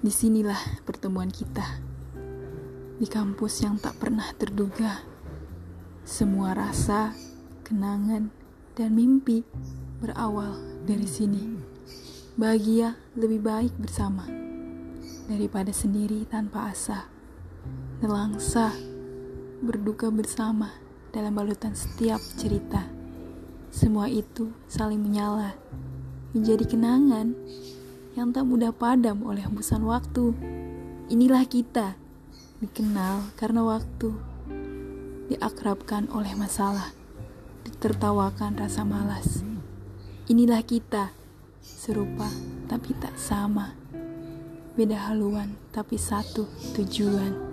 Di sinilah pertemuan kita di kampus yang tak pernah terduga. Semua rasa, kenangan, dan mimpi berawal dari sini. Bahagia lebih baik bersama daripada sendiri tanpa asa. Nelangsa berduka bersama dalam balutan setiap cerita. Semua itu saling menyala menjadi kenangan yang tak mudah padam oleh hembusan waktu. Inilah kita, dikenal karena waktu, diakrabkan oleh masalah, ditertawakan rasa malas. Inilah kita, serupa tapi tak sama, beda haluan tapi satu tujuan.